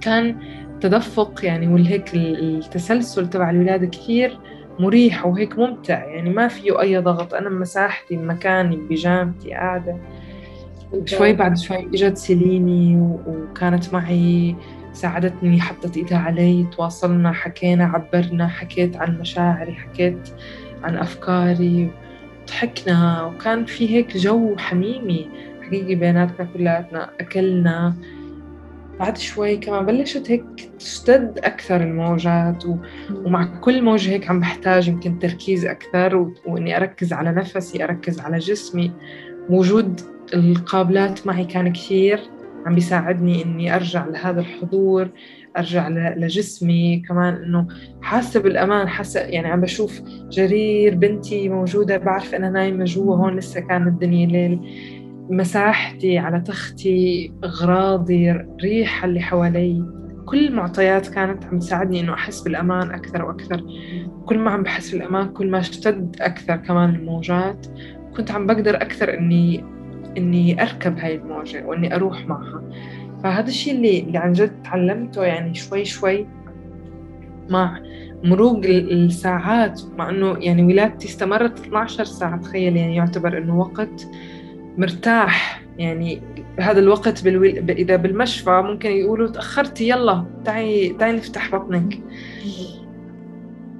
كان تدفق يعني والهيك التسلسل تبع الولادة كثير مريح وهيك ممتع. يعني ما فيه أي ضغط. أنا بمساحتي بمكاني ببيجامتي قاعدة. شوي بعد شوي إجت سيليني وكانت معي ساعدتني حطت إيدها علي تواصلنا حكينا عبرنا حكيت عن مشاعري حكيت عن أفكاري ضحكنا. وكان في هيك جو حميمي حقيقي بيناتنا كلياتنا أكلنا بعد شوي كمان بلشت هيك تشتد أكثر الموجات و... ومع كل موجة هيك عم بحتاج يمكن تركيز أكثر و... وإني أركز على نفسي أركز على جسمي. وجود القابلات معي كان كثير عم بيساعدني إني أرجع لهذا الحضور أرجع لجسمي. كمان إنه حاسة بالأمان حاسة يعني عم بشوف جرير بنتي موجودة بعرف أنا نايمة جوا هون لسه كان الدنيا ليل. مساحتي على تختي أغراضي ريحة اللي حوالي. كل المعطيات كانت عم تساعدني إنه أحس بالأمان أكثر وأكثر. كل ما عم بحس بالأمان كل ما أشتد أكثر كمان الموجات كنت عم بقدر أكثر إني إني أركب هاي الموجة وإني أروح معها. فهذا الشيء اللي, اللي عن جد تعلمته يعني شوي شوي مع مروق الساعات. مع إنه يعني ولادتي استمرت 12 ساعة تخيل يعني يعتبر إنه وقت مرتاح. يعني بهذا الوقت بالويل... إذا بالمشفى ممكن يقولوا تأخرتي يلا تعي تعي نفتح بطنك.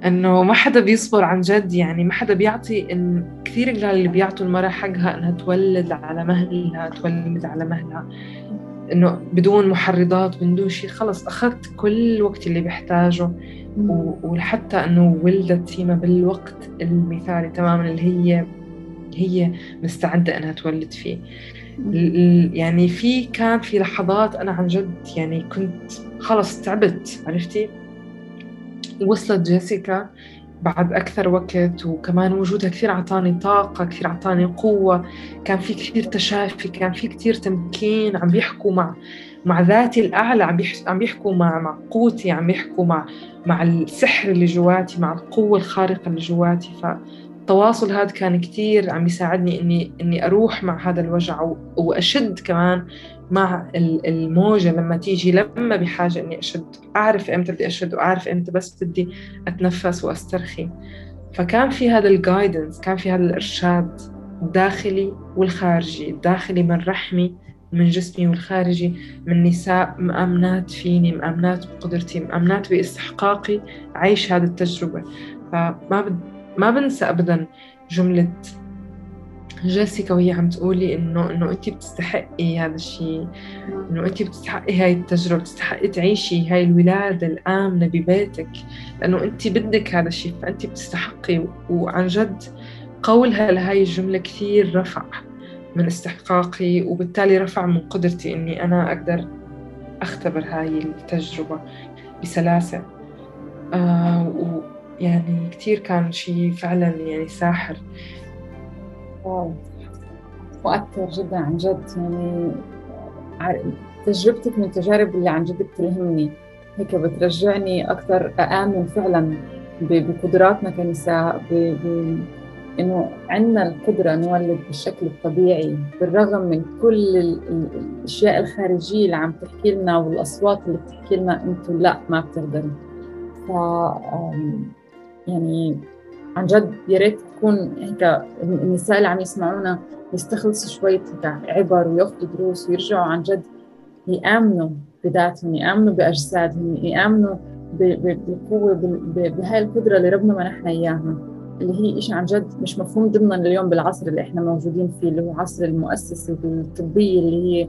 إنه ما حدا بيصبر عن جد يعني ما حدا بيعطي إن كثير قلال اللي بيعطوا المرأة حقها إنها تولد على مهلها تولد على مهلها. إنه بدون محرضات بدون شيء خلص أخذت كل الوقت اللي بحتاجه وحتى إنه ولدت سيما بالوقت المثالي تماما اللي هي هي مستعدة أنها تولد فيه. يعني في كان في لحظات أنا عن جد يعني كنت خلص تعبت عرفتي؟ وصلت جيسيكا بعد أكثر وقت وكمان وجودها كثير عطاني طاقة كثير عطاني قوة. كان في كثير تشافي كان في كثير تمكين عم بيحكوا مع مع ذاتي الأعلى عم عم بيحكوا مع مع قوتي عم بيحكوا مع مع السحر اللي جواتي مع القوة الخارقة اللي جواتي. فالتواصل هذا كان كثير عم يساعدني إني إني أروح مع هذا الوجع وأشد كمان مع الموجة لما تيجي لما بحاجة إني أشد. أعرف إمتى بدي أشد وأعرف إمتى بس بدي أتنفس وأسترخي. فكان في هذا الجايدنس كان في هذا الإرشاد الداخلي والخارجي الداخلي من رحمي من جسمي والخارجي من نساء مأمنات فيني مأمنات بقدرتي مأمنات بإستحقاقي عيش هذه التجربة. فما بد... ما بنسى أبدا جملة جيسيكا وهي عم تقولي انه إنه انت بتستحقي هذا الشيء. إنه انت بتستحقي هاي التجربة بتستحقي تعيشي هاي الولادة الآمنة ببيتك. لأنه انت بدك هذا الشيء فانت بتستحقي. وعن جد قولها لهاي الجملة كثير رفع من استحقاقي وبالتالي رفع من قدرتي إني أنا أقدر أختبر هاي التجربة بسلاسة. آه ويعني كثير كان شيء فعلا يعني ساحر. مؤثر جدا عن جد. يعني تجربتك من التجارب اللي عن جد بتلهمني هيك بترجعني أكثر أآمن فعلا بقدراتنا كنساء إنه عندنا القدرة نولد بالشكل الطبيعي بالرغم من كل الأشياء الخارجية اللي عم تحكي لنا والأصوات اللي بتحكي لنا أنتم لا ما بتقدروا. ف يعني عن جد يا ريت تكون هيك النساء اللي عم يسمعونا يستخلصوا شوية عبر وياخذوا دروس ويرجعوا عن جد يآمنوا بذاتهم يآمنوا بأجسادهم يآمنوا بالقوة بهاي القدرة اللي ربنا منحنا إياها اللي هي إشي عن جد مش مفهوم ضمنا اليوم بالعصر اللي إحنا موجودين فيه اللي هو عصر المؤسسة الطبية اللي هي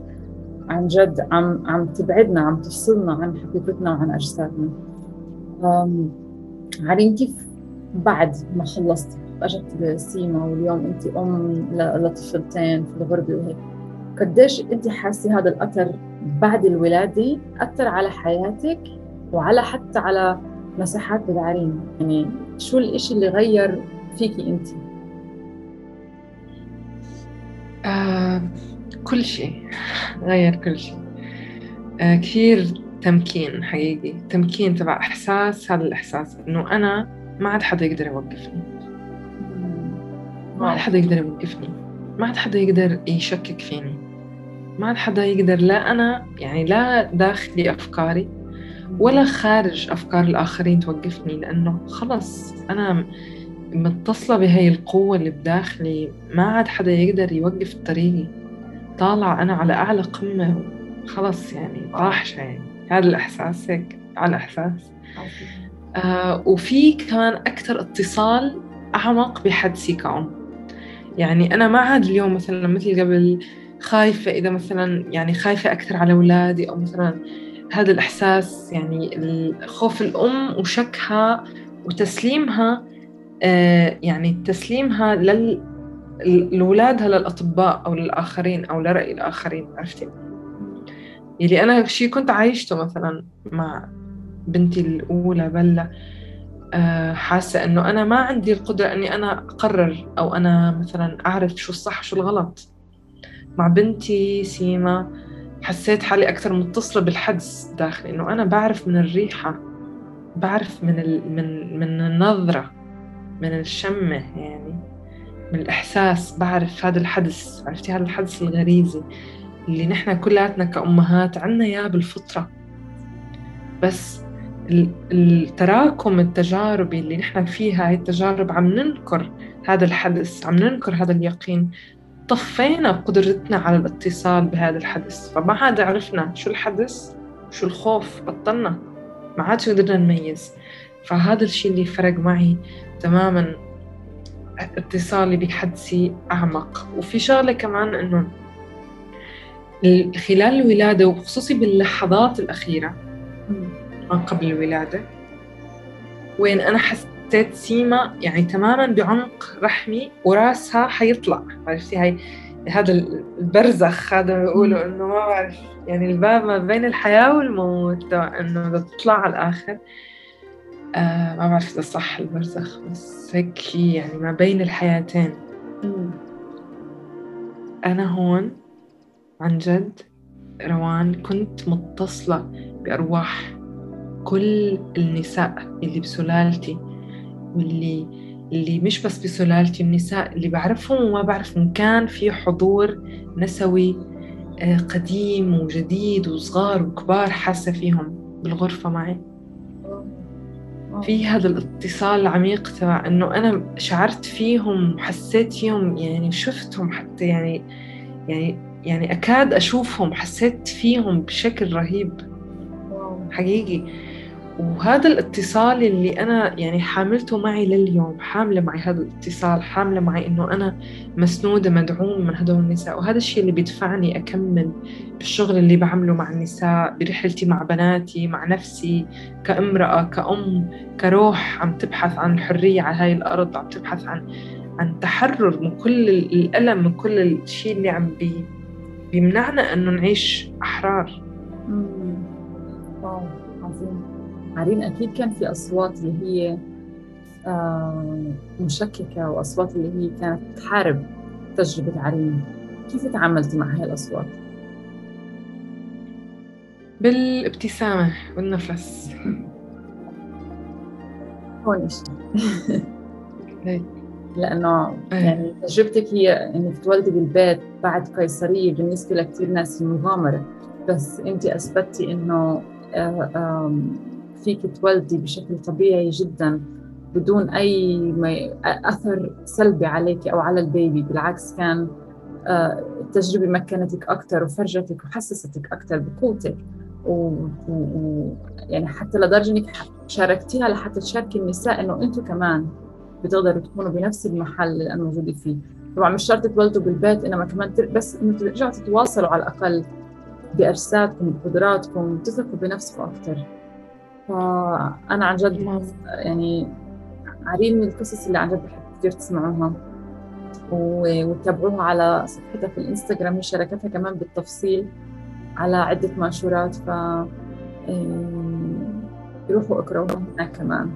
عن جد عم عم تبعدنا عم تفصلنا عن حقيقتنا وعن أجسادنا. عارين كيف بعد ما خلصت أجت سيما واليوم أنت أم لطفلتين في الغربة وهيك. قديش أنت حاسة هذا الأثر بعد الولادة أثر على حياتك وعلى حتى على مساحات بالعرين يعني شو الإشي اللي غير فيكي أنت؟ آه كل شيء. غير كل شيء. آه كثير تمكين حقيقي. تمكين تبع إحساس هذا الإحساس إنه أنا ما عاد حدا يقدر يوقفني. ما عاد حدا يقدر يوقفني. ما عاد حدا يقدر يشكك فيني. ما عاد حدا يقدر لا أنا يعني لا داخلي أفكاري ولا خارج أفكار الآخرين توقفني لأنه خلص أنا متصلة بهاي القوة اللي بداخلي. ما عاد حدا يقدر يوقف طريقي. طالعة أنا على أعلى قمة. خلص يعني طاحشة يعني. هذا الإحساس هيك على إحساس آه وفي كمان أكثر اتصال أعمق بحدسي كأم يعني أنا ما عاد اليوم مثلا مثل قبل خايفة إذا مثلا يعني خايفة أكثر على أولادي أو مثلا هذا الإحساس يعني خوف الأم وشكها وتسليمها آه يعني تسليمها لل لأولادها للأطباء أو للآخرين أو لرأي الآخرين عرفتي؟ يلي أنا شيء كنت عايشته مثلا مع بنتي الأولى بلا آه، حاسة إنه أنا ما عندي القدرة إني أنا أقرر أو أنا مثلا أعرف شو الصح وشو الغلط. مع بنتي سيما حسيت حالي أكثر متصلة بالحدس داخلي إنه أنا بعرف من الريحة بعرف من ال... من من النظرة من الشمة يعني من الإحساس بعرف هذا الحدث عرفتي هذا الحدث الغريزي اللي نحن كلاتنا كأمهات عنا إياه بالفطرة. بس التراكم التجاربي اللي نحن فيها هاي التجارب عم ننكر هذا الحدث عم ننكر هذا اليقين. طفينا قدرتنا على الاتصال بهذا الحدث فما عاد عرفنا شو الحدث شو الخوف بطلنا ما عاد قدرنا نميز. فهذا الشيء اللي فرق معي تماما اتصالي بحدسي أعمق. وفي شغلة كمان إنه خلال الولادة وخصوصي باللحظات الأخيرة ما قبل الولادة. وين أنا حسيت سيما يعني تماما بعمق رحمي وراسها حيطلع. عرفتي؟ هاي هذا البرزخ هذا بيقولوا إنه ما بعرف. يعني الباب ما بين الحياة والموت إنه بدها تطلع على الآخر. آه ما بعرف إذا صح البرزخ بس هيك يعني ما بين الحياتين. أنا هون عن جد روان كنت متصلة بأرواح كل النساء اللي بسلالتي واللي اللي مش بس بسلالتي النساء اللي بعرفهم وما بعرفهم. كان في حضور نسوي آه، قديم وجديد وصغار وكبار حاسة فيهم بالغرفة معي. في هذا الاتصال العميق تبع إنه أنا شعرت فيهم وحسيت فيهم يعني شفتهم حتى يعني يعني يعني أكاد أشوفهم حسيت فيهم بشكل رهيب. حقيقي. وهذا الاتصال اللي أنا يعني حاملته معي لليوم حاملة معي هذا الاتصال حاملة معي إنه أنا مسنودة مدعوم من هدول النساء وهذا الشيء اللي بيدفعني أكمل بالشغل اللي بعمله مع النساء برحلتي مع بناتي مع نفسي كامرأة كأم كروح عم تبحث عن الحرية على هاي الأرض عم تبحث عن عن تحرر من كل الألم من كل الشيء اللي عم بي بيمنعنا إنه نعيش أحرار. عرين أكيد كان في أصوات اللي هي آه، مشككة وأصوات اللي هي كانت تحارب تجربة عرين كيف تعاملتي مع هاي الأصوات؟ بالابتسامة والنفس هون لأنه إيه. يعني تجربتك هي إنك تولدي بالبيت بعد قيصرية بالنسبة لكثير ناس مغامرة بس أنت أثبتي إنه آه، فيك تولدي بشكل طبيعي جدا بدون أي أثر سلبي عليك أو على البيبي. بالعكس كان آه، التجربة مكنتك أكثر وفرجتك وحسستك أكثر بقوتك. و... و... يعني حتى لدرجة إنك شاركتيها لحتى تشاركي النساء إنه أنتم كمان بتقدروا تكونوا بنفس المحل اللي أنا موجودة فيه. طبعا مش شرط تولدوا بالبيت إنما كمان بس إنه ترجعوا تتواصلوا على الأقل بأجسادكم بقدراتكم وتثقوا بنفسكم أكثر فأنا عن جد يعني عريم من القصص اللي عن جد بحب كثير تسمعوها. وتتابعوها على صفحتها في الإنستغرام هي شاركتها كمان بالتفصيل على عدة منشورات ف روحوا اقرأوها هناك كمان.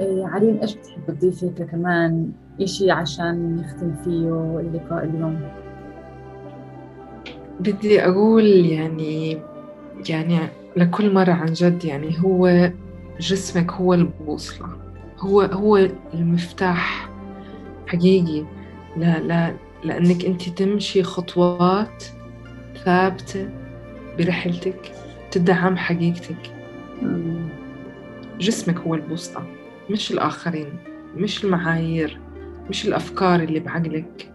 عريم إيش بتحب تضيفي كمان؟ إشي عشان نختم فيه اللقاء اليوم؟ بدي أقول يعني يعني لكل مرة عن جد يعني هو جسمك هو البوصلة هو هو المفتاح حقيقي. لا لا لأنك أنت تمشي خطوات ثابتة برحلتك تدعم حقيقتك. جسمك هو البوصلة مش الآخرين مش المعايير مش الأفكار اللي بعقلك.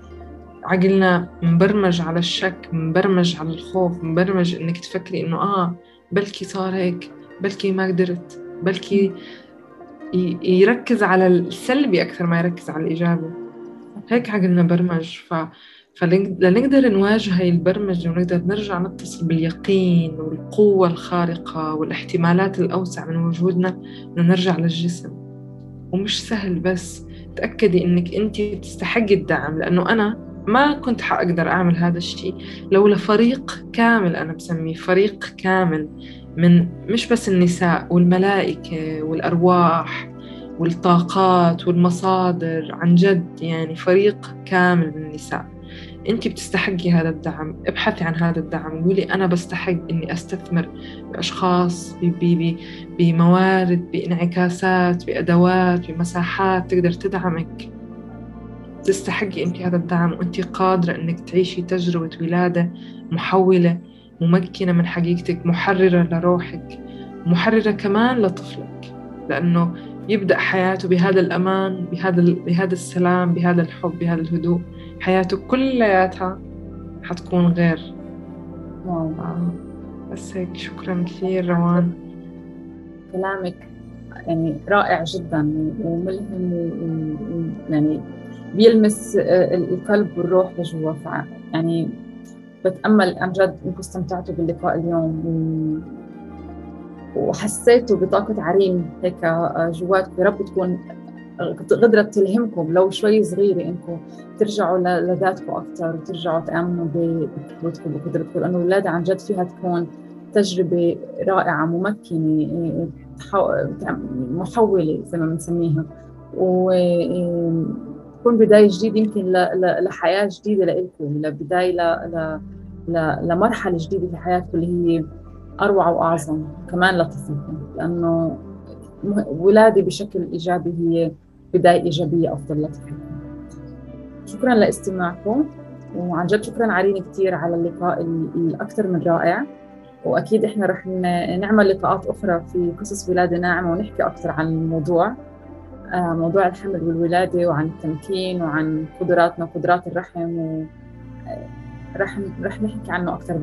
عقلنا مبرمج على الشك مبرمج على الخوف مبرمج إنك تفكري إنه آه بلكي صار هيك بلكي ما قدرت بلكي يركز على السلبي أكثر ما يركز على الإيجابي. هيك عقلنا برمج. ف فلنقدر نواجه هاي البرمجة ونقدر نرجع نتصل باليقين والقوة الخارقة والاحتمالات الأوسع من وجودنا إنه نرجع للجسم. ومش سهل بس تأكدي إنك أنت تستحقي الدعم لأنه أنا ما كنت حأقدر أعمل هذا الشيء لو لفريق كامل أنا بسميه فريق كامل من مش بس النساء والملائكة والأرواح والطاقات والمصادر عن جد يعني فريق كامل من النساء. أنت بتستحقي هذا الدعم ابحثي عن هذا الدعم قولي أنا بستحق إني أستثمر بأشخاص بموارد بإنعكاسات بأدوات بمساحات تقدر تدعمك. تستحقي أنت هذا الدعم وأنت قادرة أنك تعيشي تجربة ولادة محولة ممكنة من حقيقتك محررة لروحك محررة كمان لطفلك. لأنه يبدأ حياته بهذا الأمان بهذا بهذا السلام بهذا الحب بهذا الهدوء. حياته كلياتها حتكون غير. واو. بس هيك شكرا كثير روان. كلامك يعني رائع جدا وملهم يعني بيلمس آه، القلب والروح لجوا. يعني بتأمل عن جد إنكم استمتعتوا باللقاء اليوم وحسيتوا بطاقة عريم هيك آه، جواتكم. يا رب تكون قدرت تلهمكم لو شوي صغيرة إنكم ترجعوا لذاتكم أكثر وترجعوا تآمنوا بقوتكم وقدرتكم لأنه الولادة عن جد فيها تكون تجربة رائعة ممكنة محولة زي ما بنسميها. وتكون بداية جديدة يمكن لحياة جديدة لإلكم لبداية لمرحلة جديدة في حياتكم اللي هي أروع وأعظم كمان لطفلكم لأنه ولادة بشكل إيجابي هي بداية إيجابية أفضل لطفلكم. شكرا لاستماعكم وعن جد شكرا عريني كثير على اللقاء الأكثر من رائع. وأكيد إحنا رح نعمل لقاءات أخرى في قصص ولادة ناعمة ونحكي أكثر عن الموضوع. موضوع الحمل والولادة وعن التمكين وعن قدراتنا وقدرات الرحم و آه، رح رح نحكي عنه أكثر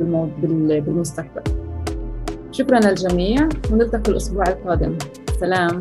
بالمستقبل. شكرا للجميع ونلتقي الأسبوع القادم. سلام.